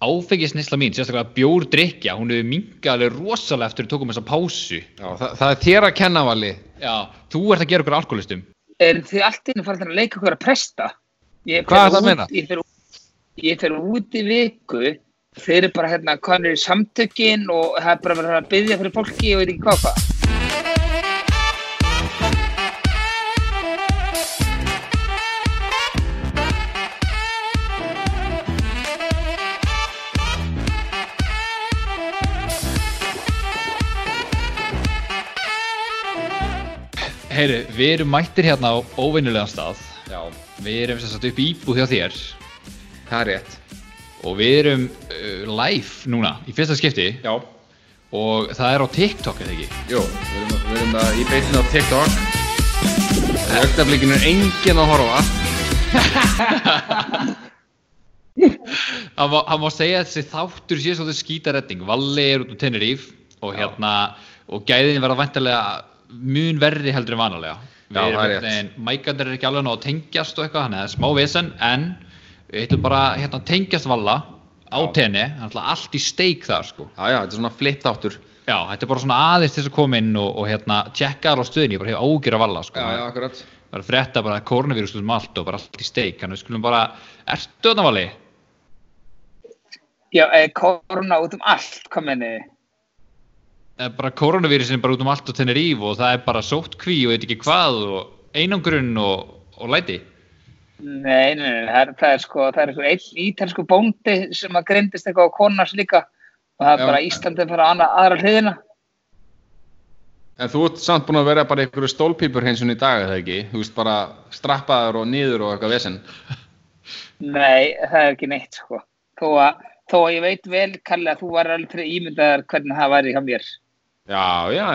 áfengisnisla mín, sérstaklega bjórdrykja, hún hefur minkað alveg rosalega eftir að tókum þessa pásu. Já, það, það er þér að kenna vali. Já, þú ert að gera okkur alkoholistum. Er þið allt inn að fara að leika okkur að presta? Ég Hvað er það að meina? Ég fer, ég út í viku, þeir eru bara hérna, hvað er samtökin og það er bara að byggja fyrir fólki og veit ekki hvað hvað. Heyri, við erum mættir hérna á óvinnulegan stað. Já, Við erum sem sagt upp í íbúð hjá þér það er rétt. og við erum uh, live núna í fyrsta skipti Já. og það er á TikTok, eða ekki? Jú, við erum, við erum að, í beitinu á TikTok. Ögtablikinu er enginn að horfa. Það má, það má segja þessi þáttur sé svolítið skítaredding. Valli er út á Tenerife og Já. hérna, og gæðin verða væntalega mun verri heldur en vanalega. Já, það er er ekki alveg ná að tengjast og eitthvað, þannig að það er smá vesen, en við ætlum bara hérna að tengjast Valla á Já. tenni, þannig að allt í steik þar, sko. Já, já, þetta er svona flitt áttur. Já, þetta er bara svona aðeins til þess að koma inn og, og hérna, tjekka alveg á stöðinni, ég bara hef ágjur af Valla, sko. akkurat. Það er að frétta bara koronavírus um allt og bara allt í steik, þannig að við skulum bara, ertu þarna Valli? Já, korona út um allt, hvað menni þið? Það er bara koronavírusin er bara út um allt á Tenerife og það er bara sóttkví og veit ekki hvað og einangrun og, og læti. Nei, nei, nei, það er, það er sko, það er einhver einn ítalsku bóndi sem að greindist eitthvað á konars líka og það er Já. bara Íslandi að fara á annað, aðra hliðina. En þú ert samt búin að vera bara einhverju stólpípur hinsun í dag, eða ekki? Þú veist, bara strappaður og niður og eitthvað vesen. Nei, það er ekki neitt sko. Þó að, þó að ég veit vel, Kalli, að þú var alveg fyrir ímyndaðar hvernig það væri hjá mér. Já, já.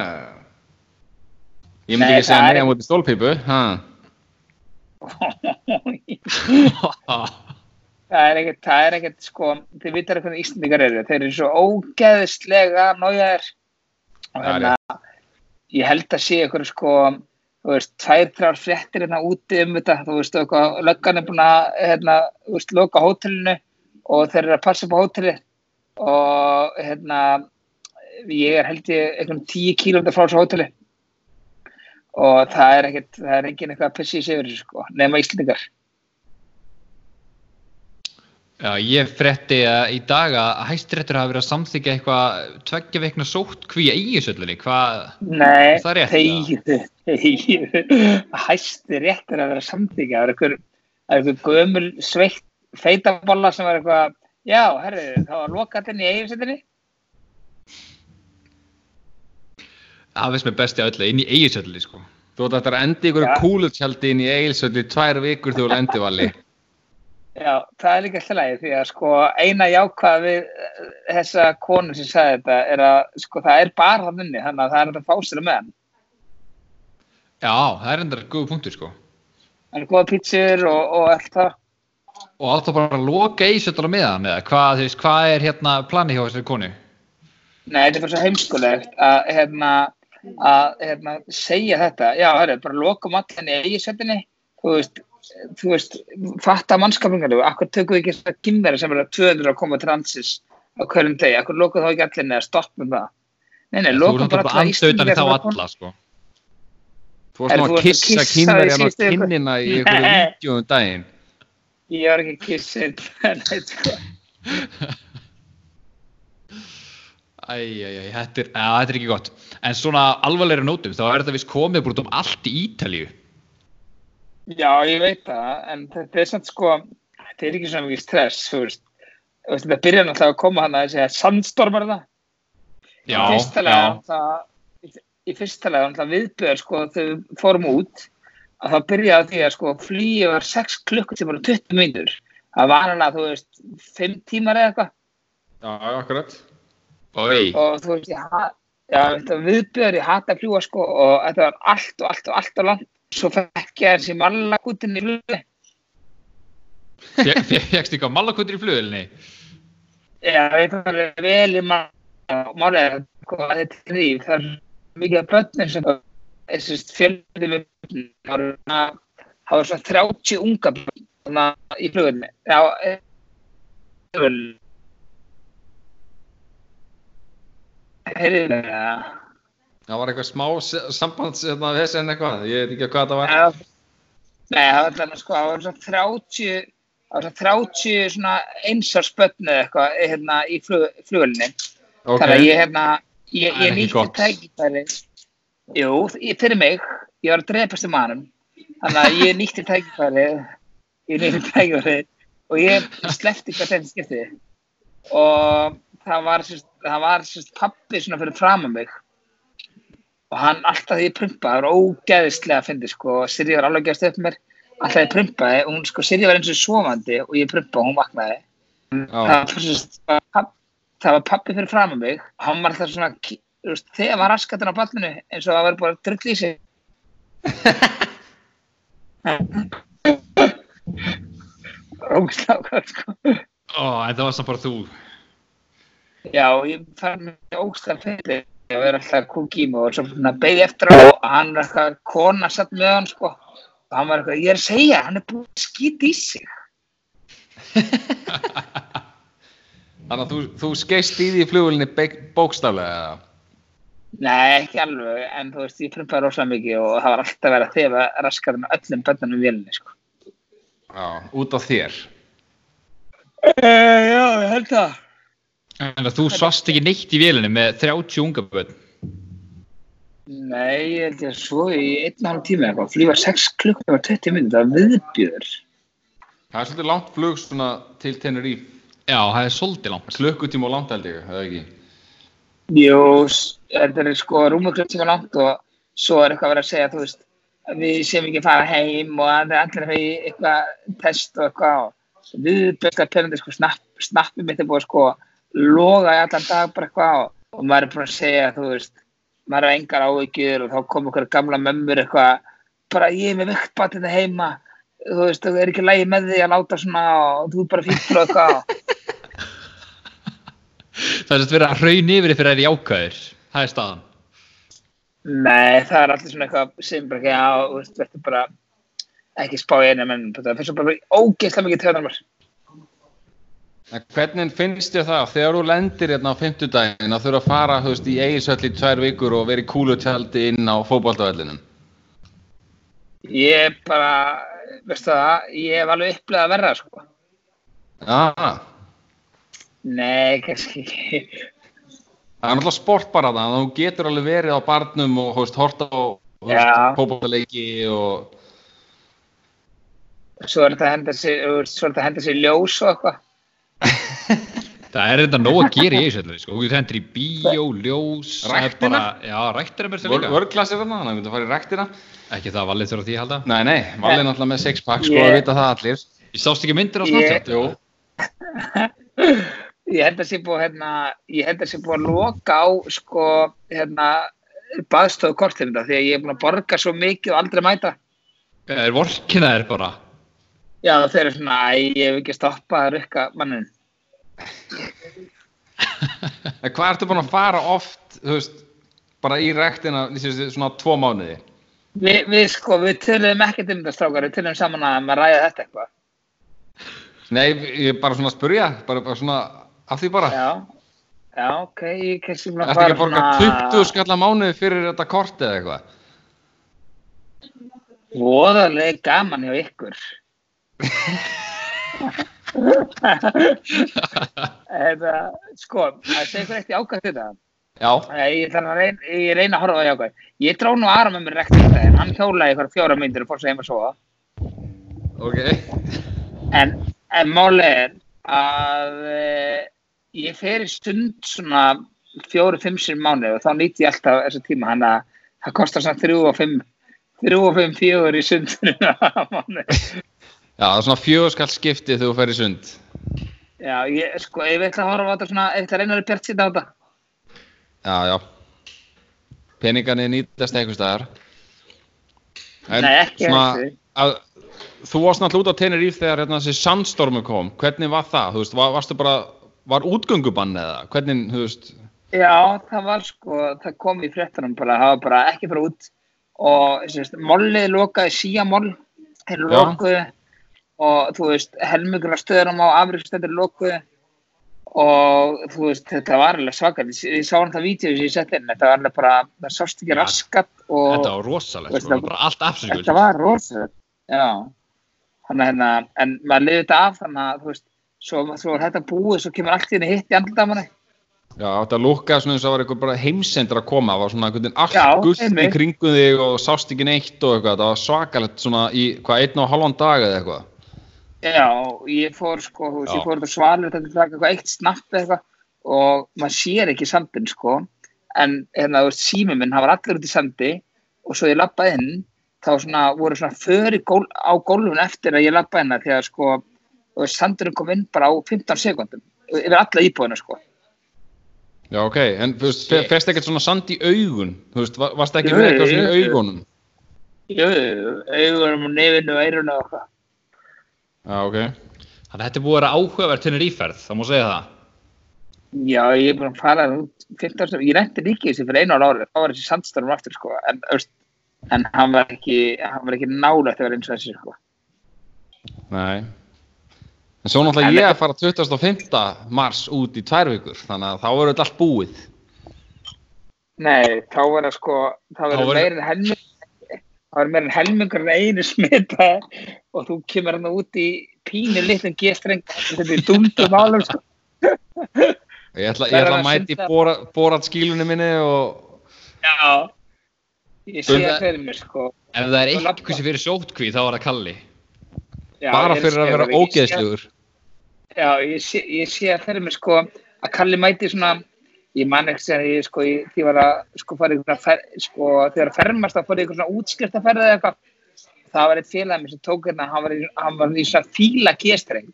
Ég myndi Nei, ekki segja það er- nei á móti stólpípu, ha? það er ekkert, það er ekkert sko, þið vitar hvernig Íslandingar eru, þeir eru svo ógeðslega nájaðir og Það er hérna, ég held að sé ykkur sko, þú veist, tvær, þrjár fréttir hérna úti um þetta, þú veist, eitthvað, löggan er búin að, hérna, þú veist, loka hótelinu og þeir eru að passa upp á hóteli og hérna, ég er held ég einhvern tíu kílómeter frá þessu hóteli og það er ekkert, það er engin eitthvað að pissi í sig yfir þessu sko, nema Íslandingar. Já, ég frétti að í dag að hæstiréttur hafi verið að samþykja eitthvað tveggja veikna sóttkví eigisöllunni. Hvað, Nei, Er það rétt, þegiðu, þegiðu, hæsti réttur að vera samþykja, það er er einhver gömul sveitt feitaballa sem var eitthvað, já, herri, það var lokatinn í eiginsettinni, það veist mér besti að öllu, inn í eigisöllunni, sko. Þú ætti að enda einhverju Já. kúlutjaldi inn í Egilsöldi í tvær vikur þegar þú lendi valli. já, það er líka lagi því að sko eina jákvæða við eh, þessa konu sem sagði þetta er að sko það er bara það minni, þannig að það er hægt að fá sér með hann. Já, það er endar góð punktur, sko. Það er góða pítsur og, og allt það. Og áttu bara að loka eigisölluna með hann, eða hvað, hvað er hérna planið hjá þessari konu? Nei, þetta er bara svo heimskulegt að, hérna, að hérna, segja þetta. Já, hörru, bara lokum allan í eigisettinni. Þú veist, þú veist, fatta mannskapingaru. Akkur tökum við ekki þess að gimmera sem eru 200 að koma til landsis á hverjum degi. Akkur lokum þá ekki allir neða stoppum það. Nei, nei, lokum bara andautan í alla, sko. Þú varst nú að að kissa kissa síðustu viku? kinnina í einhverju Nei. vídeo um daginn. Ég var ekki kissið. Nei, sko. Æ, æ, æ, þetta er, að, þetta er ekki gott. En svona alvarlegri nótum, þá er þetta vist komið bara út um allt í Ítalíu. Já, ég veit það, en þetta er samt sko, þetta er ekki svona mikið stress, Þetta byrjar náttúrulega að koma hann að segja sandstormar það. Já, í fyrsta já. lega, það, í, í fyrsta lega náttúrulega viðbjöður sko þegar við fórum út að það byrjaði því að sko flýið var 6 klukkutímar og 20 mínútur. Það var hann að þú veist 5 tímar eða eitthvað Já, akkurat. Oi, og þú veist ég ha- já, þetta var viðbjöður ég hata að fljúa sko og þetta var allt og allt og allt og langt. Svo fekk ég þessi mallakútin í flugi. fegst ekki á malakutur í flugilni? Já, ég fæði vel í máli er sko, að þetta er líf, það er mikið af börnum sem fjöldi með börnum, það voru svona- það voru svona 30 unga börn í flugunni. Já, eh, heyrðu mig það. Það var eitthvað smá sambands hérna, vesen eitthvað, ég veit ekki hvað það var. Já. Nei, það var þannig sko, það var svona 30, það var svona 30 svona einsarsbönnu eitthvað hérna í flug, flugulni. Ok, Þannig að ég hérna, ég, Það ég nýtti tækifæri. Jú, fyrir mig, ég var að drepast um mannum. Þannig að ég nýtti tækifæri, ég nýtti tækifæri og ég sleppti hvað þetta skipti. Og það var, sérst, það var sérst, pappi svona fyrir fram mig. Og hann alltaf því prumpaði, það var ógeðislega að fyndi sko. Og Sirja var alveg gefast upp mér. Alltaf ég prumpaði, og hún sko, Sirja var eins og svomandi og ég prumpaði og hún vaknaði það já, var, sérst, var papp, það var pappi fyrir fram að mig hann var alltaf svona veist, þegar var raskatinn á ballinu eins og það var bara drull í sig ógstlákar sko Ó, en það var samt bara þú. Já, ég fann mig ógstlákar fyrir að vera alltaf kúk í mig og svo svona beigði eftir á og hann var eitthvað kona satt með hann sko og hann var eitthvað, ég er að segja, hann er búin að skýta í sig þannig að þú, þú skeist í því í flugulni bókstaflega eða? Nei, ekki alveg, en þú veist, ég prumpaði rosalega mikið og það var alltaf verið að þefa raskatinn á öllum bönnunum í vélinni sko Já, út á þér. Uh, já, ég held það. En að þú svast ekki neitt í vélinni með 30 unga börn. Nei, ég held ég að svo í einn og halv tíma eitthvað, flýfa 6 klukkum og 20 minnir, það var viðbjör. Það er svolítið langt flug svona til Tenerife. Já, það er svolítið langt. Klukkutíma og langt held ég, eða ekki? Jú, þetta er sko rúmur klukkutíma langt og svo er eitthvað verið að segja, þú veist, að við séum ekki að fara heim og að það er allir að í eitthvað test og eitthvað og penandi, sko, snapp, loga í allan dag bara eitthvað og, og maður er búin að segja, þú veist, maður er engar áhyggjur og þá kom okkur gamla mömmur eitthvað, bara ég er með viktbat þetta heima, þú veist, það er ekki lægi með því að láta svona og þú er bara fíkl og eitthvað Það er að vera að raun yfir að það er jákvæður. Það er staðan. Nei, það er allir svona eitthvað sem bara ekki, já, þú veist, verður bara ekki spá í einu, menn það finnst svo bara ógeðslega mikið töðan mér. En hvernig finnst þér það þegar þú lendir hérna á fimmtudaginn að þurfa að fara veist, í eigisöll í tvær vikur og vera í kúlutjaldi inn á fótboltavellinum? Ég bara, veistu það, ég hef alveg upplegað að verða, sko. Já, Nei, kannski ekki. það er náttúrulega sport bara það, þú getur alveg verið á barnum og veist, horta Já. fótboltaleiki og Svo er þetta að henda sér, ljós og eitthvað. Það er þetta nóg að gera í þessu, sko. Þú hendur í bíó, ljós, það Ræktina? bara, já, ræktina líka. vörglasir þarna, þannig að þú myndir að fara í rektina. Ekki það valið þurfa því að halda. Nei, nei, valið er náttúrulega með sixpack, sko, að vita það allir. Ég sást ekki myndir á. Jú, Ég held að sé búið, hérna, ég held að sé búið að loka á, sko, hérna, baðstofu kortinu þetta, því að ég er búin að borga svo mikið og aldrei mæta. Það er vorkina þér bara. Já, þeir eru svona, ég hef ekki stoppað að rukka mannin. Hvað ertu búin að fara oft, veist, bara í rektina, svona tvo mánuði? Vi, við sko, við töluðum ekkert um þetta strákar, við töluðum saman að maður ræða þetta eitthvað. Nei, ég er bara svona spurja, bara, bara svona af því bara. Já, já, ok, ég kannski búin að Ertu ekki að borga 20 skalla mánuði fyrir þetta kort eða eitthvað? Voðalega gaman hjá ykkur. Þetta, sko, það segir ykkur eftir ákvæmt þetta. Ég, reyna, ég reyna að horfa á jákvæð. Ég dró nú aðra með mér rekti þetta en hann hjólaði ykkur fjóra myndir og fór svo heim að sofa. ok. En, en máli er að e, ég fer í stund svona fjóru, fimm sér mánu og þá nýtti ég alltaf þessa tíma hann að það kostar svona þrjú og fimm þrjú og fimm fjögur í sundinu. Já, það er svona fjögurskall skipti þegar þú fer í sund. Já, ég, sko, ég ætla að horfa á þetta svona, ég ætla að reyna að bjart sýta á þetta. Já, já. Peningarnir nýtast einhvers staðar. En Nei, ekki að, þú varst náttúrulega út á Tenerife þegar hérna, þessi sandstormu kom. Hvernig var það? Þú veist, var, varstu bara, var útgöngubann eða? Hvernig, þú veist, Já, það var sko, það kom í fréttunum bara, það var bara ekki fara út og sérst, mollið lokaði síamol, þeir Já. Og þú veist, helmingur af stöðunum á afrikstættir lokuðu og þú veist, þetta var alveg svakar ég, ég sá hann það vídeo sem ég sett inn. Þetta var alveg bara, það sást ekki Já. raskat og Þetta var rosalegt, Veist það- bara allt afsökul. þetta var rosalegt. Já. Þannig að hérna, en maður liði þetta af þannig að þú veist, svo, svo er þetta búið svo kemur allt í henni hitt í andldamanni Já, þetta lúkkaði svona eins og það var eitthvað bara heimsendur að koma, það var svona einhvern veginn allt Já, gullt í kringum þig og sást ekki neitt og eitthvað, það var svakalegt svona í hvað einn og halvan dag eða eitthvað. Já, ég fór sko, þú veist, ég fór þetta svalur þetta til eitthvað eitt snapp eða eitthvað og maður sér ekki sandin sko. En hérna, þú veist, sími minn, hann var allir út í sandi og svo ég lappaði inn þá svona voru svona föri gól, á gólfun eftir að ég lappaði inn að sko, þú veist, sandurinn kom inn bara á 15 sekundum yfir alla íbúðina sko. Já, ok, en þú veist, fest ekkert svona sand í augun, þú veist, va- varst ekki með eitthvað svona í augunum? Jú, augunum og nefinu og eirunu og eitthvað Já, ok. Þannig að þetta er búið að vera áhugaverð til íferð, það má segja það. Já, ég er búin að fara út 15 sem, ég reyndi líka þessi fyrir einu ára árið, þá var þessi sandstorm aftur sko, en, veist, en hann var ekki, hann var ekki nálægt að vera eins og þessi sko. Nei. En svo náttúrulega En- ég að fara 25. mars út í tvær vikur, þannig að þá verður þetta allt búið. Nei, þá var það sko, þá Þá verður var- meir en helming, þá verður meir en helmingur en einu smita og þú kemur hann út í pínu litlum gestreng, þetta er dúndum álum sko. Ég ætla, ég ætla að mæti bora, borat skílunni minni og Já, ég sé það fyrir mér sko. Ef það er eitthvað sem fyrir sótkví, þá var það Kalli. Já, bara fyrir að vera það, ógeðslugur. Já, ég sé, ég sé að fyrir mig sko að Kalli mæti svona ég man ekki sem ég sko ég, því var að sko fara í einhverja fer, sko þegar að fermast að fara einhverja svona útskriftaferð eða eitthvað. Það var eitt félag mér sem tók hérna hann var í, hann var í svona fíla gestreng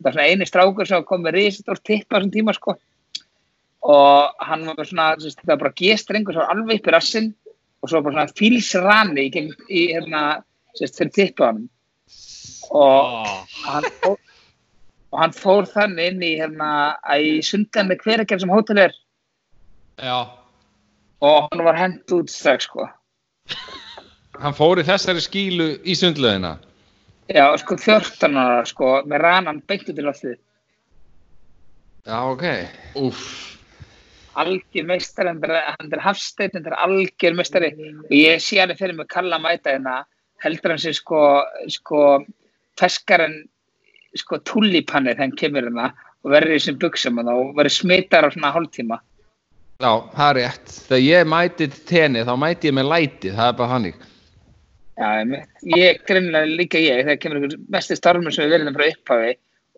það var svona eini strákur sem kom með risastór tippa á þessum tíma sko. Og hann var svona það var bara gestrengur sem var alveg upp í rassinn og svo bara svona fílsrani í, í hérna sérst, fyrir tippa á hann og Oh. hann og hann fór þannig inn í hérna að í sundan með hveragerð sem hótel er Já, og hann var hent út strax sko Hann fór í þessari skílu í sundlöðina. já sko 14 ára sko með ranan beintu til loftið Já, ok. úff. algjör meistari, hann er, hann er hafsteinn hann er algjör meistari og ég sé hann fyrir mig kalla mæta hérna heldur hann sér sko sko feskar en sko tullipanni þegar hann kemur hérna og verður í þessum buksum og verður smittar á svona hálftíma Já, það er rétt. Þegar ég mæti tenni, þá mæti ég með læti, það er bara hannig. Já, ég greinlega líka ég þegar kemur einhver mesti stormur sem við verðum frá upphafi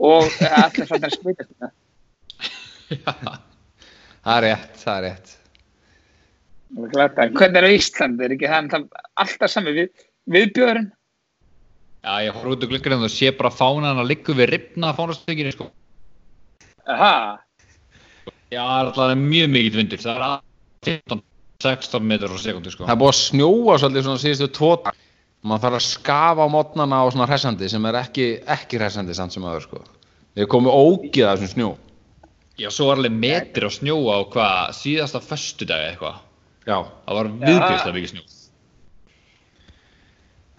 og allir fann að smitast þetta. Já. Það er rétt, það er rétt. Og glata. En Hvernig er á Íslandi? Er ekki það það alltaf sami við, viðbjörn? Já, ég horf út úr glukkarinn og sé bara fánan að liggur við ripna fánastökinni, sko. Aha, Já, það er alltaf mjög mikill vindur. Það er að 15-16 metrar á sekundu, sko. Það er búið að snjóa svolítið svona síðustu dag. Man þarf að skafa á mótnana á svona hressandi sem er ekki, ekki hressandi samt sem aður, sko. Við komum ógið af þessum snjó. Já, svo var alveg metri á snjóa á hvað síðasta föstudag eitthvað. Já. Það var viðbjörslega mikið snjó.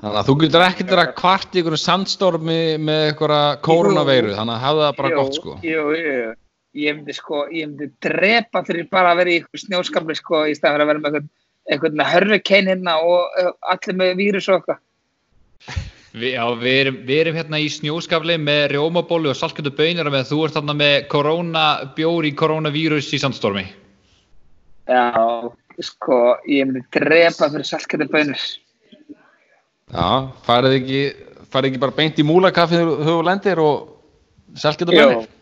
Þannig að þú getur ekkert verið að kvart í einhverju sandstormi með einhverja koronaveiru, þannig að hafa það bara jú, gott, sko. Jú, jú, ég myndi sko, ég myndi drepa fyrir bara að vera í eitthvað snjóskapli sko í staðan fyrir að vera með eitthvað, eitthvað hurricane hérna og uh, allir með vírus og eitthvað. Vi, já, við erum, við erum hérna í snjóskafli með rjómabólu og salkjötu bönir með þú ert þarna með koronabjór í koronavírus í sandstormi. Já, sko, ég myndi drepa fyrir salkættu bönur. Já, farið ekki, farið ekki bara beint í múlakaffi þegar þú lendir og Jú, bönir?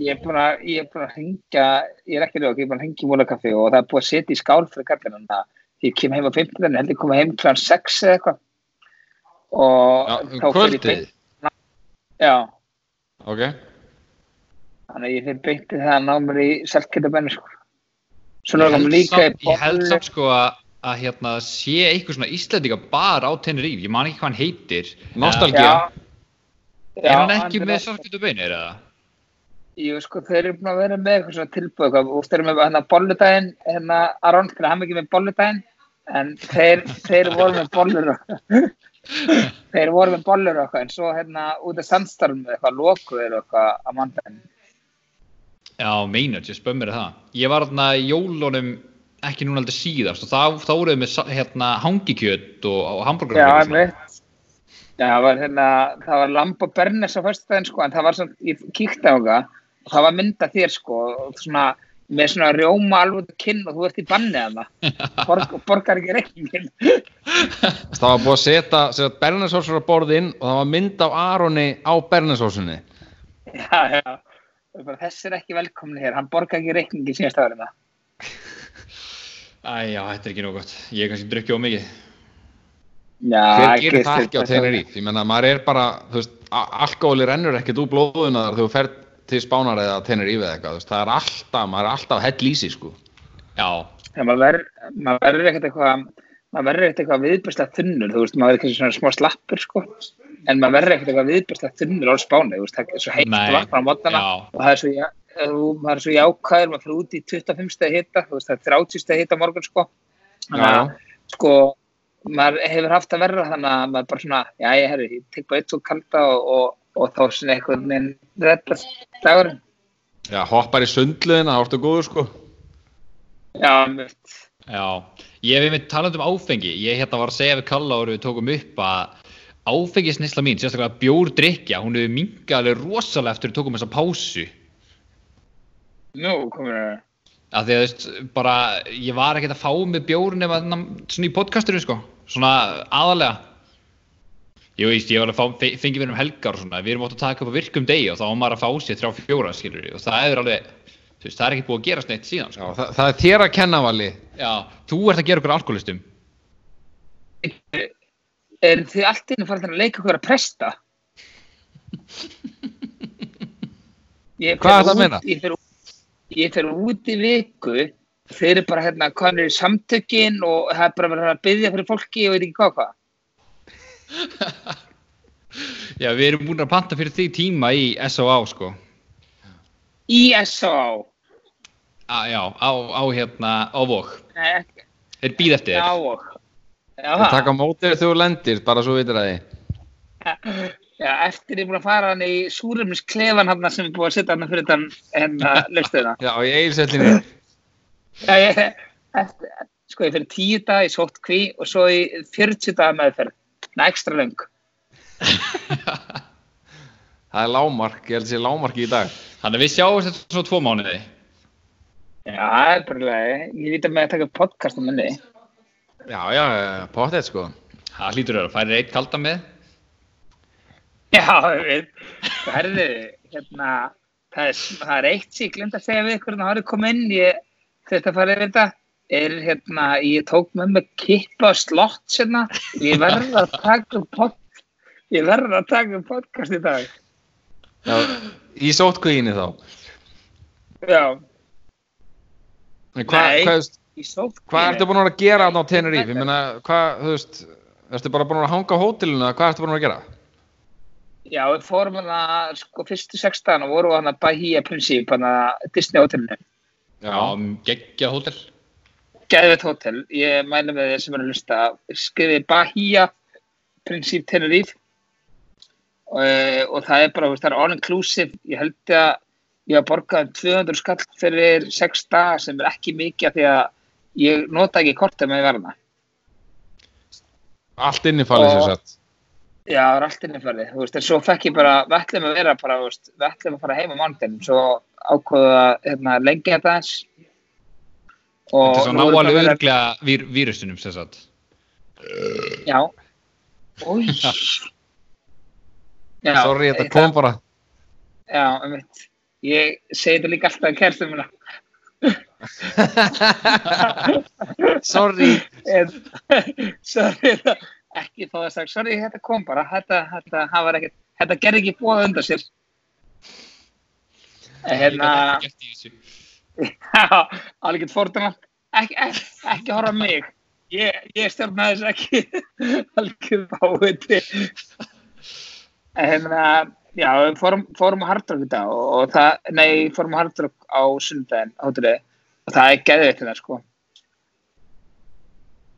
Ég er búin að, ég er búin að hengja, ég er ekki ljók, ég er búin að hengja í múlakaffi og það er búin að setja í skál fyrir kallinu þannig að ég kem heim á 15, held ég koma heim kl. 6 eða eitthvað og Já, um kvöldið? beint, já, Ok. þannig að ég fyrir beinti það að ná mér í selgeta benni sko. Svo náttúrulega held líka í samt- ég held samt sko að, að hérna sé eitthvað svona Íslandinga bar á Tenerife, ég man ekki hvað hann heitir. Nostalgía. Já, Er hann ekki er með bönir eða? Jú, sko, þeir eru búin að vera með eitthvað svona tilbúið, og þeir eru með hérna bolludaginn, hérna, Aron, þeir hafa ekki með bolludaginn, en þeir, þeir voru með bollur þeir voru með bollur og eitthvað, en svo hérna út af sandstorm eitthvað, lokuður eitthvað að mandaginn. Já, meina, ég spömmir það Ég var þarna í jólunum ekki núna aldrei síðast og þá, þá voruð með sa- hérna hangikjöt og, og hambúrgar Já, einmitt. Já, það var hérna, það var lamb og bernes á föstudaginn sko, en það var svona, ég kíkti á það það var mynda þér sko, svona, með svona rjóma alveg kinn og þú ert í banni að það, Borg, borgar ekki reikningin. Það var búið að setja, setja bernesósur á borðinn og það var mynd á Aroni á bernesósunni. Já, já, er þessi er ekki velkomni hér, hann borgar ekki reikningin síðast að verða það. Æ, já, þetta er ekki nóg gott Ég er kannski drukkið á mikið Hver gerir það ekki á Tenerife? Ég menna, maður er bara, þú veist, alkohóli rennur ekkert úr blóðuna þar þegar þú fer til Spánar eða Tenerife eða eitthvað, það er alltaf, maður er alltaf hell í sig, sko. Já, Já, maður verður ekkert eitthvað maður verður ekkert eitthvað viðbærslega þunnur þú veist, maður verður kannski svona smá slappur sko en maður verður ekkert eitthvað viðbærslega þunnur á spáni, þú veist, það er svo heitt Nei, vatn á mótnana já. og það er svo, já- þú- maður er svo jákvæður maður fyrir út í 25 stegi hita þú veist, það er 30 stegi hita á morgun sko þannig að, sko maður hefur haft að verða þannig að maður bara svona, já, ég herri, ég og, þá svona einhvern veginn reddast dagurinn. Já, hoppar í sundluðina, það ortu góður, sko. já, mitt já. Ég hef einmitt talað um áfengi. Ég hérna var að segja við Kalla og við tókum upp að áfengisnisla mín, sérstaklega bjórdrykja hún hefur minkað alveg rosalega eftir við tókum þessa pásu. Nú komur það að því að þú veist, bara ég var ekkert að fá með bjór nema þarna svona í podcastinu sko, svona aðalega ég veist, ég var að fá, fe- fengi mér um helgar og svona, við erum átt að taka upp á virkum degi og þá var maður að fá sér þrjá fjóra skilur og það er alveg, þú veist, það er ekki búið að gerast neitt síðan Já, sko. það, það er þér að kenna, Vali. Já, þú ert að gera okkur alkoholistum er þið allt inni farin að leika okkur að presta? Ég Hvað fer ertu að meina? Ég fer, ég fer út í viku, þeir eru bara hérna konur í samtökin og það er bara að byggja fyrir fólki og veit ekki hvað hvað. Já, við erum búin að panta fyrir því tíma í S.O.A. sko Í S.O.A. á, Já, á, á hérna, á vok Nei, ekki. Þeir býð eftir þér og. Já, Það taka á mótið þegar þú lendir, bara svo vitur að því. já, eftir ég er búin að fara hann í súrumisklefan hann sem er búin að setja hann fyrir þann hérna lögstöðuna. Já, í eilsellinni. Já, ég, eftir, sko, ég fyrir tíu dag í sótt kví og svo í 40 daga meðferð. Ná, ekstra löng. Það er lámark, ég held að sé lámark í dag. Þannig að við sjáum þetta svona tvo mánuði Já, það er bara leið. Ég veit að með að taka podcast um minni. Já, já, pottet, sko. Það hlýtur að færi eitt kalda með Já, ég veit. Herði, hérna, það er, það er eitt ég glemt að segja við en það har komið inn. Ég, þetta farið við þetta. Er hérna, ég tók með mig kippa og slott hérna. Ég verð að taka upp pod, ég verð að taka upp podcast í dag. Já, í sótkvíinni þá. Já, En hvað, Nei. hvað, veist, í sótt hvað ertu búin að gera þarna á Tenerife? Ég meina, hvað, þú veist, ertu bara búin að hanga á hótelinu eða hvað ertu búin að gera? Já, við fórum hana, sko, fyrstu sex dagana vorum hana Bahia Princip, hana Disney hotellinu. Já, geggjað hótel Gæðveit hótel, ég mæli með þeir sem eru að hlusta, skrifið Bahia Princip Tenerife og, og það er bara, það er all inclusive, ég held að ég hafa borgað um 200 skall fyrir sex daga sem er ekki mikið því að ég nota ekki kortið með verðna. Allt innifalið sér Og- satt. Já, það er allt innifærði, þú veist, en svo fekk ég bara, við ætlum að vera bara, við ætlum að fara heim á mánudaginn, svo ákveðu að, hérna, lengja þetta eins. Þetta er svo vera- örglega vír, vírustunum sem sagt Já. Já, Sorry, þetta það- kom bara. Já, um mitt. Ég segi þetta líka alltaf að kærstum minna. Sorry. Sorry, ekki fá það sagt, sorry, þetta kom bara, þetta, þetta, ekkert, þetta gerði ekki búið undan sér. Hérna, Alveg gett fordana, ekki, ekki, ekki horfa mig. Ég, ég stjórna þess ekki, alveg fáið En hérna, já, við fórum, fórum á Hardrock í dag og, og það, nei, fórum á Hardrock á sundaginn, hóttulega, og það er geðveitt þetta, sko.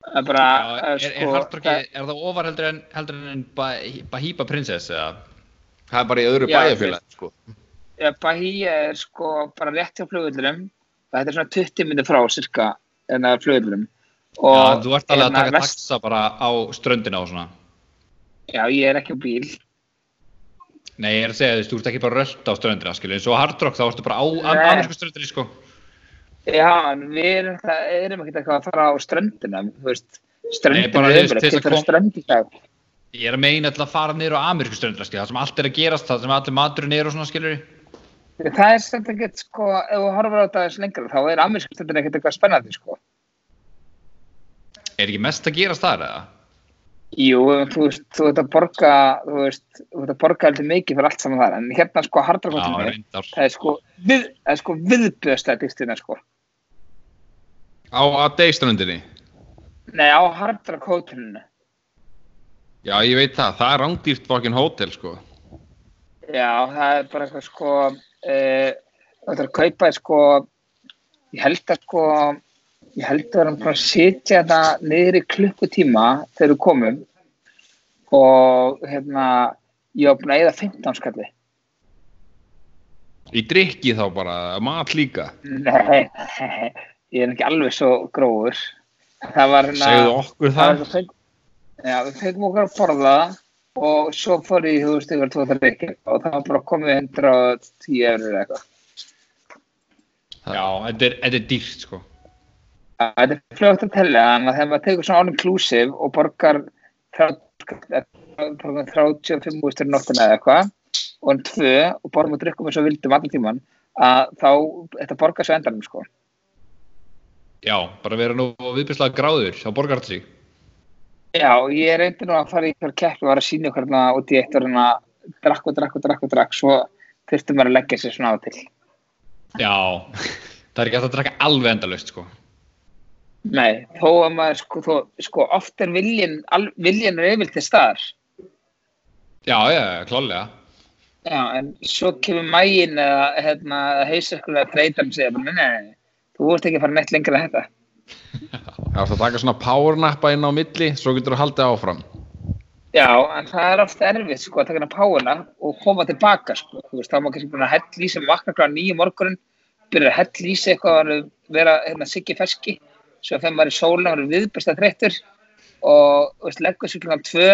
Það er bara, Já, eh, er, sko, er, hardrocki, það- er það ofar heldur en, heldur en Bah- Bahiba Princess eða? Það er bara í öðru Já, bæjarfélagi, sko. Ja, Bahía er sko bara rétt hjá flugvöldunum. Þetta er svona 20 minnir frá cirka en það er flugvöldunum. Já, þú ert alveg að hérna, taka vest- taxa bara á ströndina og svona. Já, ég er ekki á bíl. Nei, ég er að segja, þú veist, þú ert ekki bara rölt á ströndina, skilju, eins og Hard Rock, þá ertu bara á amerísku ströndinni, sko. Já, en við erum, það, erum ekki eitthvað að fara á ströndina. Ströndina er að getur það kom- strönd í dag. Ég er að meina til að fara niður á amerísku ströndina, skilju, það sem allt er að gerast, það sem allir maturinn er og svona, skilju. Það er samt ekki, sko, ef þú horfir á þetta aðeins lengra, þá er amerísku ströndina ekkert eitthvað spennandi, sko. Er ekki mest að gerast þar, eða? Jú, þú veist, þú ert að borga, þú veist, þú ert að borga heldur mikið fyrir allt saman þar, en hérna, sko, reyndar. það er sko, við, það er sko viðbjöðslega dýrstina, sko. Á að degströndinni. Nei, á hardrakottinni. Já, ég veit það. Það er rándýrt fokkin hótel, sko. Já, það er bara eitthvað sko uh, þú ætlar að kaupa sko ég held að sko ég held að bara að sitja þetta niður í klukkutíma þegar við komum og hérna ég var búin að eða 15 skalli Í drikki þá bara, mat líka. Nei, ég er ekki alveg svo grófur það var hérna Segðu okkur það það. Já, við fengum okkur að borða og svo fór ég, þú veist, yfir 2-3 reykir og það var bara komið 110 eurur eitthvað Já, þetta er, er dýrt, sko. Þetta er fljótt að tella, þannig að þegar maður tekur svona all-inclusive og borgar 35 úrstur nóttina eða eitthvað og en tvö og borðum og drikkum eins og vildum allan tíman að þá, þetta borgar svo endanum sko. Já, bara vera nú viðbjörslega gráður, þá borgar þetta sig. Já, ég reyndi nú að fara í ykkur keppi og var að sína hérna út í eitt og hérna drakk og drakk og drakk og drakk svo þurfti maður að leggja sér svona á til. Já, það er ekki hægt að drakka alveg endalaust, sko. Nei, þó að maður sko, þó, sko oft er viljin, al, viljin er yfir til staðar. Já, já, klálega. Já, en svo kemur mægin eða hérna, heisirkur að og segja bara, nei, þú ert ekki að fara neitt lengra en þetta. Það taka svona powernappa inn á milli, svo getur þú haldið áfram. Já, en það er ofta erfitt, sko, að taka hana páuna og koma tilbaka, sko. Þú veist, þá er maður kannski búin að hell í sig vakna kláða nýju morgunin, byrja að hell í sig eitthvað að vera, hérna, siggi ferski, svo þegar maður er í sólina, maður er viðbesta þreyttur og, þú veist, leggur sig kláða tvö,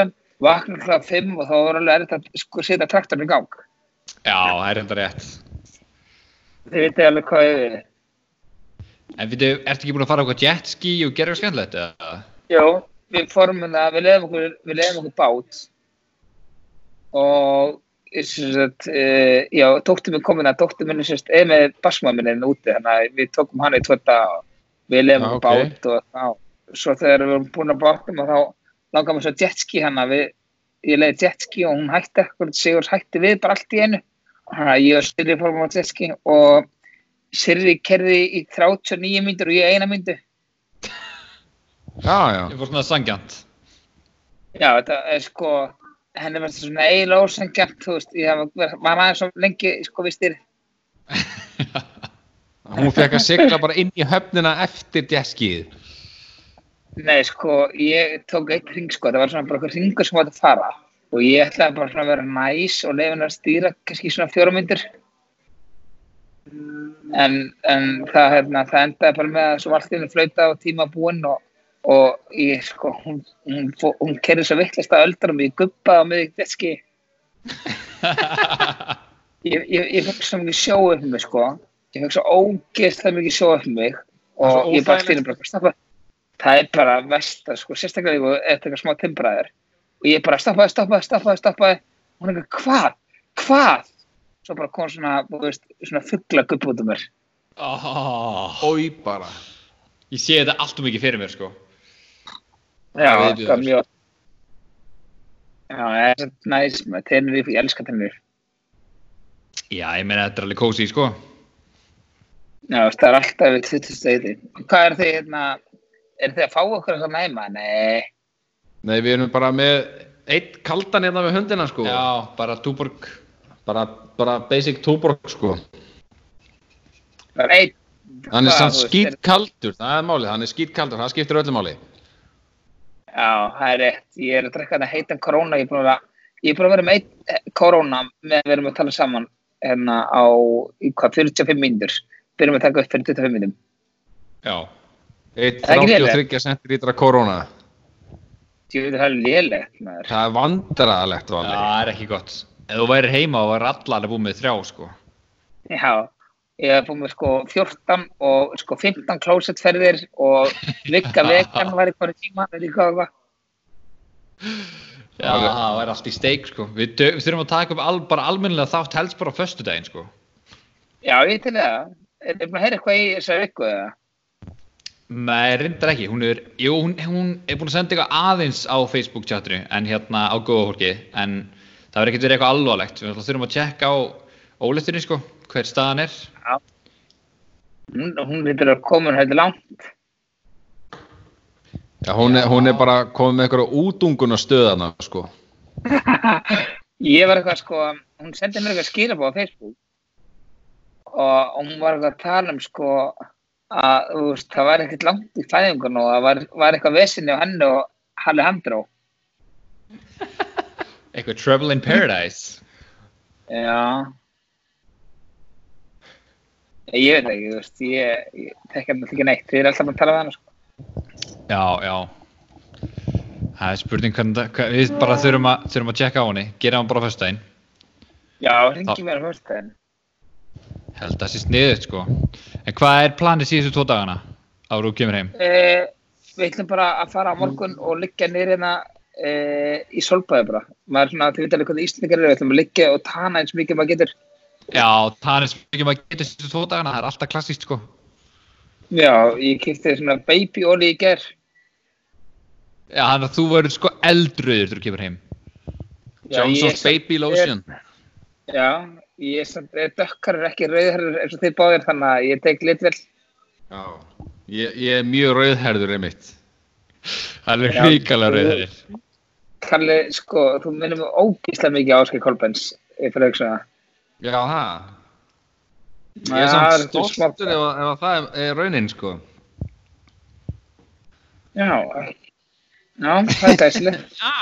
vakna kláða fimm og þá er alveg erfitt að, sko, setja traktorinn í gang. Já, það er enda rétt. Þið veitir ég við. En veitu, ertu ekki búin að fara eitthvað jetski og gera eitthvað skemmtilegt, eða? Jó, við formum það, við leiðum okkur, við leiðum okkur bát og sem sagt, uh, já, dóttir minn komin að er sérst, er með basmaður minn úti, þannig að við tókum hana í daga og við leiðum Já, okkur ok. bát og þá, svo þegar við vorum búin að bátum og þá langaðum við svo jetski hana, við, ég leiði jetski og hún hætti ekkur, Sigur hætti við bara allt í einu, þannig að ég og Sirri fórum á jetski og Sirri kerði í 39 myndur og ég eina myndu. Já, já. Ég fór svona sangjant. Já, þetta er sko, henni verður svona eiginlega ósengjant, þú veist, ég hef verið, maður aðeins svo lengi, sko, við styrir. Hún fekk að sigla bara inn í höfnina eftir jetskið. Nei, sko, ég tók eitt ring, sko, það var svona bara okkur ringur sem átti að fara og ég ætlaði bara svona að vera næs og henni að stýra kannski svona fjóra myndir. En, en það, hérna, það endaði bara með að svo allt í henni flauta og tíma búinn og, og ég, sko, hún, hún, hún, hún kerði svo vittlist að öldra mig, ég guppaði á mig þetta ég, ég, ég fekk svo mikið sjó upp mig sko. Ég fekk svo ógeðslega mikið sjó upp mig Það og ég bara óþægilegt. fyrir bara stoppa. Það er bara versta sko. Sérstaklega ef þú ert eitthvað smá timbraðir. Og ég bara stoppaði, stoppaði, stoppaði, stoppaði. Og hún er eitthvað hvað, hvað svo bara kom svona, veist, svona fuggla gupp út um mér Oh, Ói bara. ég sé þetta allt um mikið fyrir mér, sko. já, Það er mjög já, það er svo næs með Tenerife, ég elska Tenerife Já, ég meina þetta er alveg kósi, sko. Já, það er alltaf við 20 steiti. Hvað er þið, hérna, er þið að fá okkur eitthvað næma? Nei, Nei, við erum bara með eitt kaldan hérna við hundina, sko. Já, bara túborg. Bara, bara basic túborg, sko. það er einn. Hann er veist, skýt kaldur, það er málið, hann er skýt kaldur, það skiptir öllu máli. Já, það er rétt. Ég er að drekka þetta heitan korona. Ég er búin að vera, er með korona með að við erum að tala saman hérna á, í hvað, 45 mínútur. Byrjum að taka upp fyrir 25 mínútum. Já. Eitt Það er ekki lélegt. 33 centilítra korona. Að það er maður. Það er Valli. það er ekki gott. Ef þú værir heima og væri allar að búið með þrjá, sko. Já, ég hef búið með sko 14 og sko 15 klósettferðir og vikka vegan var í hverju tíma, veit ég hvað það var. Já, það væri allt í steik, sko. Við, dö- við þurfum að taka upp al, bara almennilega þátt helst bara á föstudaginn, sko. Já, ég til það. Er þið búin að heyra eitthvað í þessari viku eða? Nei, reyndar ekki. Hún er, jú, hún, hún er búin að senda eitthvað aðeins á Facebook-chatinu en hérna á góða fólki. En það verður ekkert verið eitthvað alvarlegt. Við þurfum að tjekka á óleftinu, sko, hver staðan er. Hún, hún lítur að koma heldur langt. Já, hún er, hún er bara komið með einhverja útungun á stöðana, sko. Ég var eitthvað sko, hún sendi mér eitthvað skýrabá á Facebook og hún var eitthvað að tala um sko að veist, það var ekkert langt í fæðingun og það var, var eitthvað vesinni á henni og Alejandro. Eitthvað Trouble in Paradise. Já. Ég veit ekki, þú veist, ég, ég tekja alltaf ekki neitt, þið er alltaf að tala við hann sko. Já, já. Það er spurning hvernig það, við bara þurfum að, þurfum að tjekka á henni. Gera hann bara á föstudaginn. Já, ringi mér á fyrstæðin. Held að það sé sniðut, sko. En hvað er planið síðustu tvo dagana? Ára þú kemur heim. Eh, við ætlum bara að fara á morgun og liggja niður hérna eh, í solbæði bara. Maður er svona, þið veit alveg hvað íslendingar eru, við ætlum að liggja og tana eins mikið maður getur. Já, það er mikið maður getur síðustu tvo dagana. Það er alltaf klassíst, sko. Já, ég kipti svona baby oli í ger. Já, þannig að þú verður sko eldröður þegar þú kemur heim. Johnson's Baby Lotion. já, ég er eh, dökkar er ekki rauðherður eins og þið báðir þannig að ég tek litvel. Já. Ég, ég er mjög rauðherður einmitt. Það er hrikalega rauðir. Kalli, sko, þú minnum mig ógíslega mikið á Áskei Kolbens, ég fyrir það. Já, það. Ég er samt er stoltur ef, ef að það er, er raunin, sko. Já, já, það er gæsileg. Já.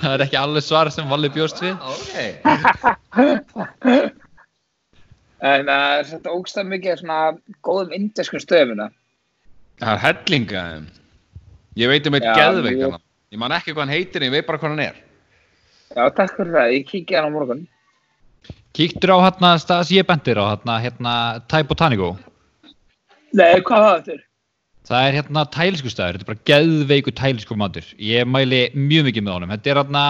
Það er ekki alveg svar sem Valli bjóst við. Ok. En það er þetta ógstað mikið af svona góðum indeskum stöðum hérna. Það er hellinga þeim. Ég veit um eitt Já, geðveikana. Ég man ekki hvað hann heitir, ég veit bara hvað hann er. Já, takk fyrir það. Ég kíkja hann á morgun. Kíktur á hérna stað sem ég bendir á, hérna, hérna Thai Botanico. Nei, hvað var þetta? Það er hérna tælisku staður, þetta er bara geðveiku tælisku matur. Ég mæli mjög mikið með honum. Þetta er hérna,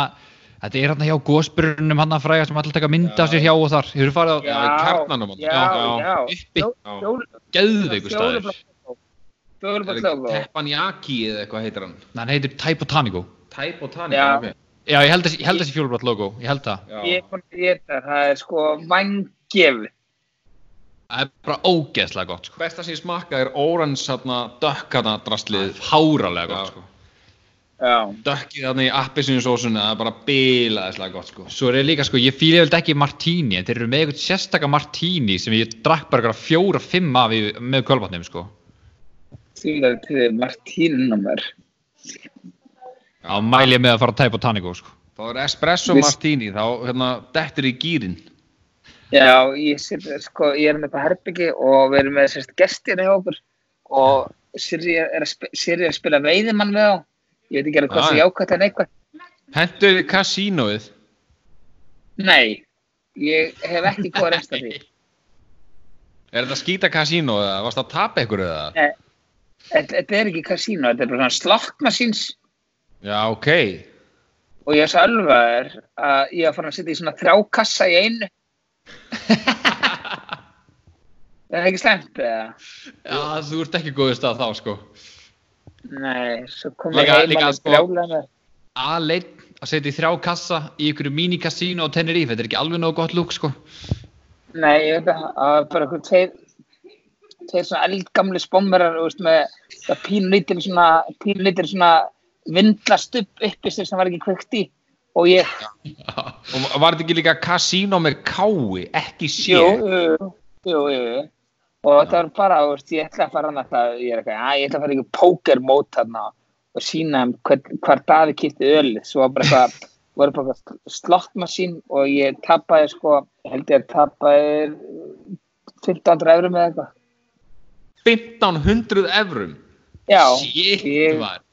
þetta er hérna hjá gósbrunum hérna fræga sem allir taka mynda sér hjá og þar. Hefur farið á þarna. Já, Já, já. uppi. Já. Fjól, geðveiku staður. fjólublátt logo. Teppanyaki eða eitthvað heitir hann. Hann heitir Tani, Já. ok. Já, ég held þessi fjólublátt logo, ég held það. Já. Ég er búin að geta, það er sko vangef. Það er bara ógeðslega gott, sko. Besta sem ég smakka er orange hérna dökkana drastlið. Háralega Já. gott, sko. Já, Dökkið þarna í appisínusósunni, það er bara bilaðislega gott, sko. Svo er ég líka, sko, ég fýla vel ekki martini, en þeir eru með eitthvað sérstaka martini sem ég drakk bara eitthvað fjóra, fimm af í, með kölvatnum, sko. Er til Martínummer. Þá mæli ég með að fara að tæpa Botanico, sko. Það er espresso Viss- martini, þá hérna dettur í gýrin. Já, ég, sit, sko, ég er með þetta herbyggi og við erum með sérst gestir hjá okkur og Sirri er, að sp- Sirri er að spila veiðimann við á. Ég veit ekki alveg hvað Já, það já. jákvæmt en eitthvað. Hendur í kasínóið. Nei, ég hef ekki góða reynst af því. Er þetta skýta kasínó eða varst það að tapa ykkur eða? Nei, Þetta er ekki kasínu, þetta er bara svona slottmasíns Já, ok. og ég er svo alveg að ég er að fara að setja í svona þrjá kassa í einu. Það er ekki slemt eða? Já, þú ert ekki góðið stað þá, sko. Nei, svo kom ég heim líka, að sko- brjála með. Aðleitt að setja í þrjá kassa í ykkur mini-kassínu á Tenerife, þetta er ekki alveg nógu gott lúk, sko. Nei, ég veit að bara eitthvað tveir svona eldgamli veist, með það pínlítil svona, pínlítil svona vindlast upp uppi sem var ekki kveikt í og ég, Og var þetta ekki líka kasínó með kái, ekki sé? jú, jú, jú, og þetta var bara, veist, ég ætla að fara hann alltaf, ég ég ætla að fara í pókermót þarna og sína hver, hvar Daði kipti ölið, svo var bara eitthvað, voru bara slottmassín og ég tapaði sko, held ég að tapaði 1500 eurum eða eitthvað. 1500 evrum. Já, Shit, ég- var,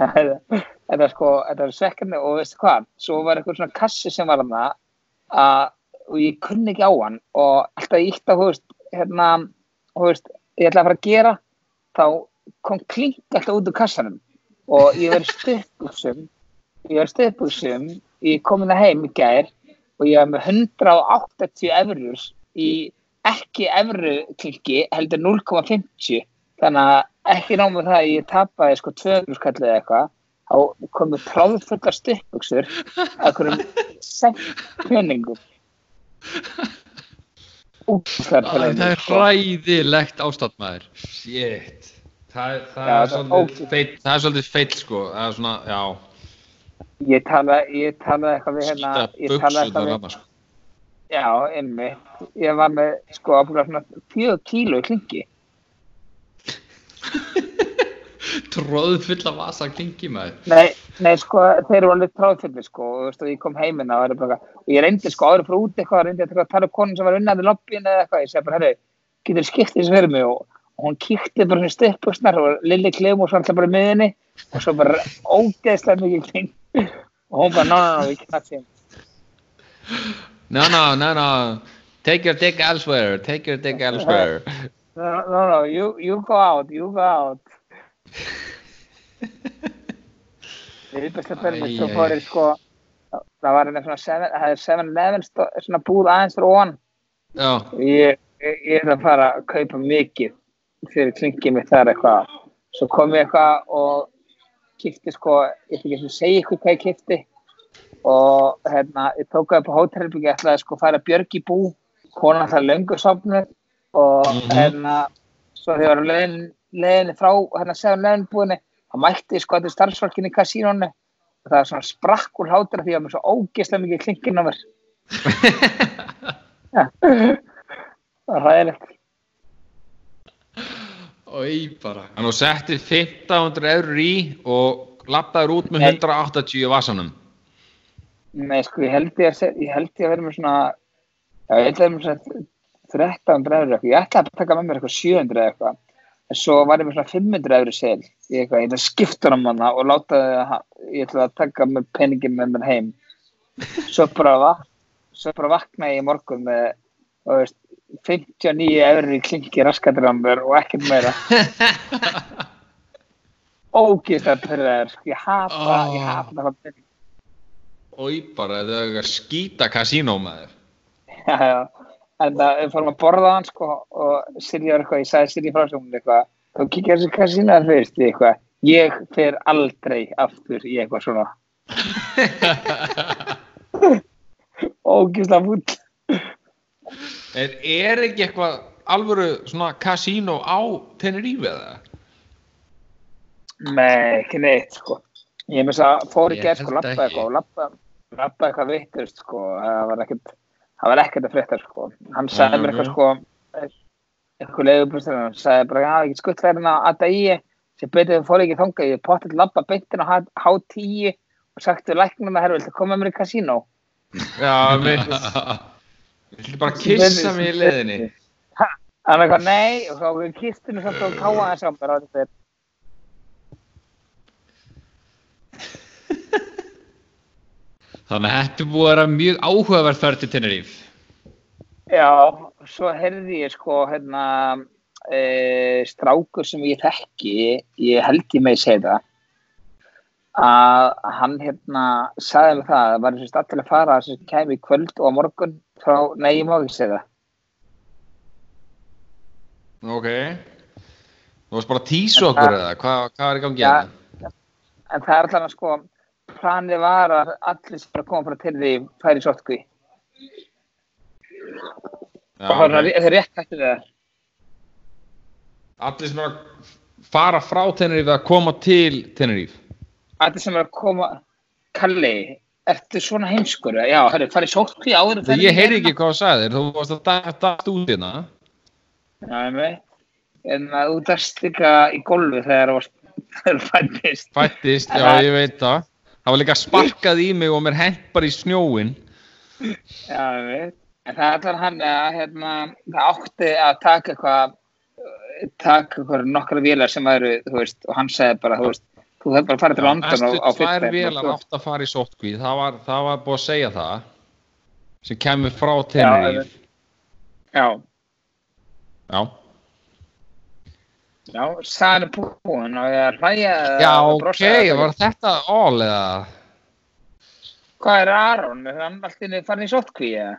þetta er sko, þetta er svekkandi og veistu hvað, svo var eitthvað svona kassi sem var þarna og ég kunni ekki á hann og alltaf ég ítti að, þú veist, hérna, þú veist, ég ætla að fara að gera, þá kom klink alltaf út úr kassanum og ég verið stuðbuxum, ég verið stuðbuxum, ég kom inn að heim í gær og ég var með 180 eurur í ekki evru klinki, heldur 0,50 þannig að ekki námið það að ég tapaði sko 200 skallið eða eitthvað þá komu tráðfullar stuppbuxur að hverjum sent peningum. Það er hræðilegt ástand maður. Shit. Það, það, Já, er það er svolítið feill, það er svolítið feill sko. Það er svona, já. Ég talaði ég talaði eitthvað við hérna ég talaði eitthvað við, sko. Já, einmitt. Ég var með sko ábúinlega svona 4 kíló í klingi. Tróð full af vasa klingi maður. Nei, nei, sko, þeir eru alveg tráðfullir, sko, og, veist, og ég kom heiminn og, bara, og ég reyndi, sko, áður frá út eitthvað, reyndi að tala um konun sem var unnaði lobbyin eða eitthvað, ég segi bara, herru, getur skipt þessu fyrir mig? Og, og hún kíkti bara svona stippuxnar og Lilli Klim og svo alltaf bara í miðinni og svo bara ógeðslega mikið kling og hún bara, ná, ná, ná, knattum. No, no, no, no. Take your dick elsewhere. Take your dick elsewhere. No, no, no, you, you go out, you go out. Við erum bestlega fyrir svo Æ, æ, fór ég, sko, það var hérna svona 7 það er 7-11 stó- svona búð aðeins fyrir ofan. Já, Ég, ég, ég er að fara að kaupa mikið fyrir klingið mitt þar eitthvað. Svo kom ég eitthvað og kipti sko, ég ætla ekki að segja ykkur hvað ég kipti og hérna, ég tók það upp á hótelherbyggi, ég ætlaði sko að fara björg í bú, konan það löngu sopnuð og Mhm. hérna, svo þegar ég var á leiðin, leiðinni frá hérna segjum leiðinbúðinni, þá mætti ég sko að starfsfólkinni í kasínónu og það var svona sprakk úr hátur því að ég með svo ógeðslega mikið klingin á mér. Það var ræðilegt. Ói bara. en þú settir 1500 eurur í og lappaður út með Nei. 180 í vasanum Nei, sko, ég held ég að, ég held ég að vera með svona, já, ég held ég að vera með svona 1300 eurur eitthvað. Ég ætlaði að taka með mér eitthvað 700 eða eitthvað. En svo var ég með svona 500 eurur sel í eitthvað. Ég ætlaði að skipta hann manna og láta það, ég ætlaði að taka með peningin með mér heim. Svo bara, va, svo bara vaknaði ég í morgun með, þú veist, 59 eurur í á mér og ekkert meira. Ógist að fyrir það, sko, ég hata, ég hata það pening. Í bara þau að skýta kasínó með þér Já, já. En það, við fórum að borða hann sko og Sirri var eitthvað, ég sagði Sirri frá hún eitthvað, þú kíkja þessu kasínaðar fyrst eitthvað, ég fer aldrei aftur í eitthvað svona. Ógislega fúll. er, er ekki eitthvað alvöru svona kasínó á Tenerife eða? Nei, ekki neitt sko. Ég þess að fór í Ég gerð sko, lappa eitthvað og lappa, lappa eitthvað vittust sko, það var ekkert, það var ekkert að frétta sko. Hann sagði mér eitthvað sko, eitthvað leiðubrústur, hann sagði bara, já, get skutt verðin að að í, sem betur þau fór ekki þangað, ég potið lappa beintin á H10 og sagt við læknum að herru, viltu koma mér í kasínó? Já, mér Viltu bara kissa mig í leðinni? Hann er eitthvað, nei, og þá við kistinu samt og káa þess á mér á þetta. Þannig að þetta búið að vera mjög áhugaverð ferð til Tenerife. Já, svo heyrði ég sko hérna e, strákur sem ég þekki, ég held ég með að segja það að hann hérna sagði mig það að það var þess að að fara sem kæmi í kvöld og morgun frá, nei ég má ekki segja það Ok Þú varst bara að tísa okkur eða? Hvað, hvað er í gangi Já. hérna? en það er alltaf að sko planið var að allir sem er að koma frá til því færi sótkví og það er rétt hættu það Allir sem er að fara frá Tenerife að koma til Tenerife allir sem er að koma Kalli, ertu svona heimskur? Já, hörru, farið sótkví áður ferð ég heyri hérna? ekki hvað þú sagðir, þú varst að dæta dæta út hérna Já, ég veit. En að þú dast líka í gólfi þegar þegar þú fættist. Fættist, já Það- ég veit það Það var líka sparkað í mig og mér hent bara í snjóin. Já, ég veit. En það er allar hann að hérna, það átti að taka eitthvað, uh, taka eitthvað nokkra vélar sem væru, veist, og hann segði bara, þú veist, þú þarf bara að fara til London á, á tvær fimmtudaginn og vélar átt að fara í sótkví. Það var, það var búið að segja það. Sem kemur frá Tenerife. Já, Já. Já, sæðan er búin og ég er að hlæja eða Já, ok, var þetta all eða? Hvað er Aron? Er hann alltaf farin í sótkví eða?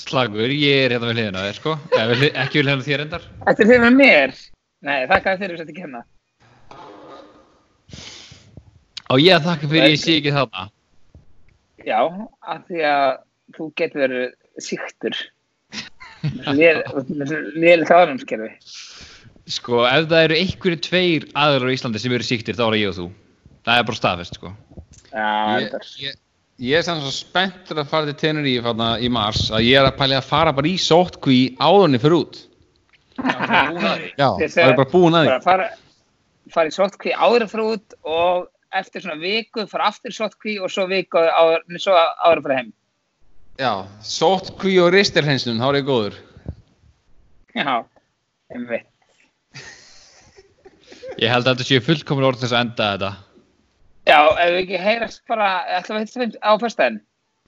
Slagur, ég er hérna við hliðina á þér sko ja, við, Ekki við hliðina á þér endar Þetta er þið með mér? Nei, þakka þér fyrir að setja kenna. Og ég að þakka fyrir ég sé ekki þarna Já, af því að þú getur verið síktur. Léli þáðanumskerfi. Sko, ef það eru einhverju tveir aðrar á Íslandi sem eru síktir, þá er það ég og þú Það er bara staðfest, sko Já, Ég, ég, ég er samt svo spenntur að fara til þarna í mars að ég er að pæli að fara bara í sótkví áðurni fyrir út. Já, það er bara búin að því. Bara fara, fara í sótkví áður frá út og eftir svona viku fara aftur í sótkví og svo viku áður, nei, svo áður að fara heim. Já, sótkví og ristirhenslun, þá er ég góður. Já, einmitt. Ég held að þetta séu fullkomin orð til þess að enda þetta Já, ef við ekki heyrast bara, ætlum við hittast á fyrstæðin.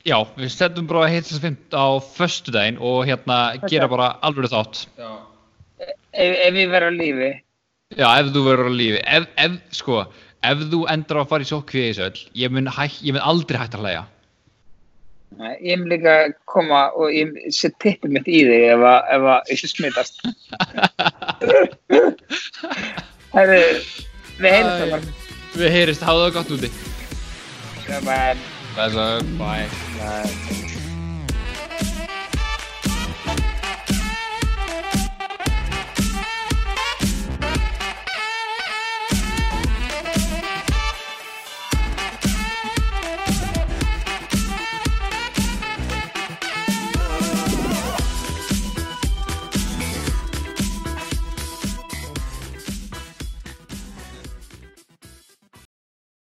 Já, við setjum bara að hitta þess að fimmt á föstudaginn og hérna gera bara alveg þátt Já. Ef, ef við verðum á lífi. Já, ef þú verður á lífi ef, ef, sko, ef þú endar á að fara í sókvi í þessu öll ég mun, hæ, ég mun aldrei hægt að hlæja Nei, Ég mun líka koma og ég set tippið mitt í þig ef að, ef að ég sé smitast. Herru, við heyrast það bara. Við heyrist, hafa það gott úti Bye. Blessaður. Bye Bye.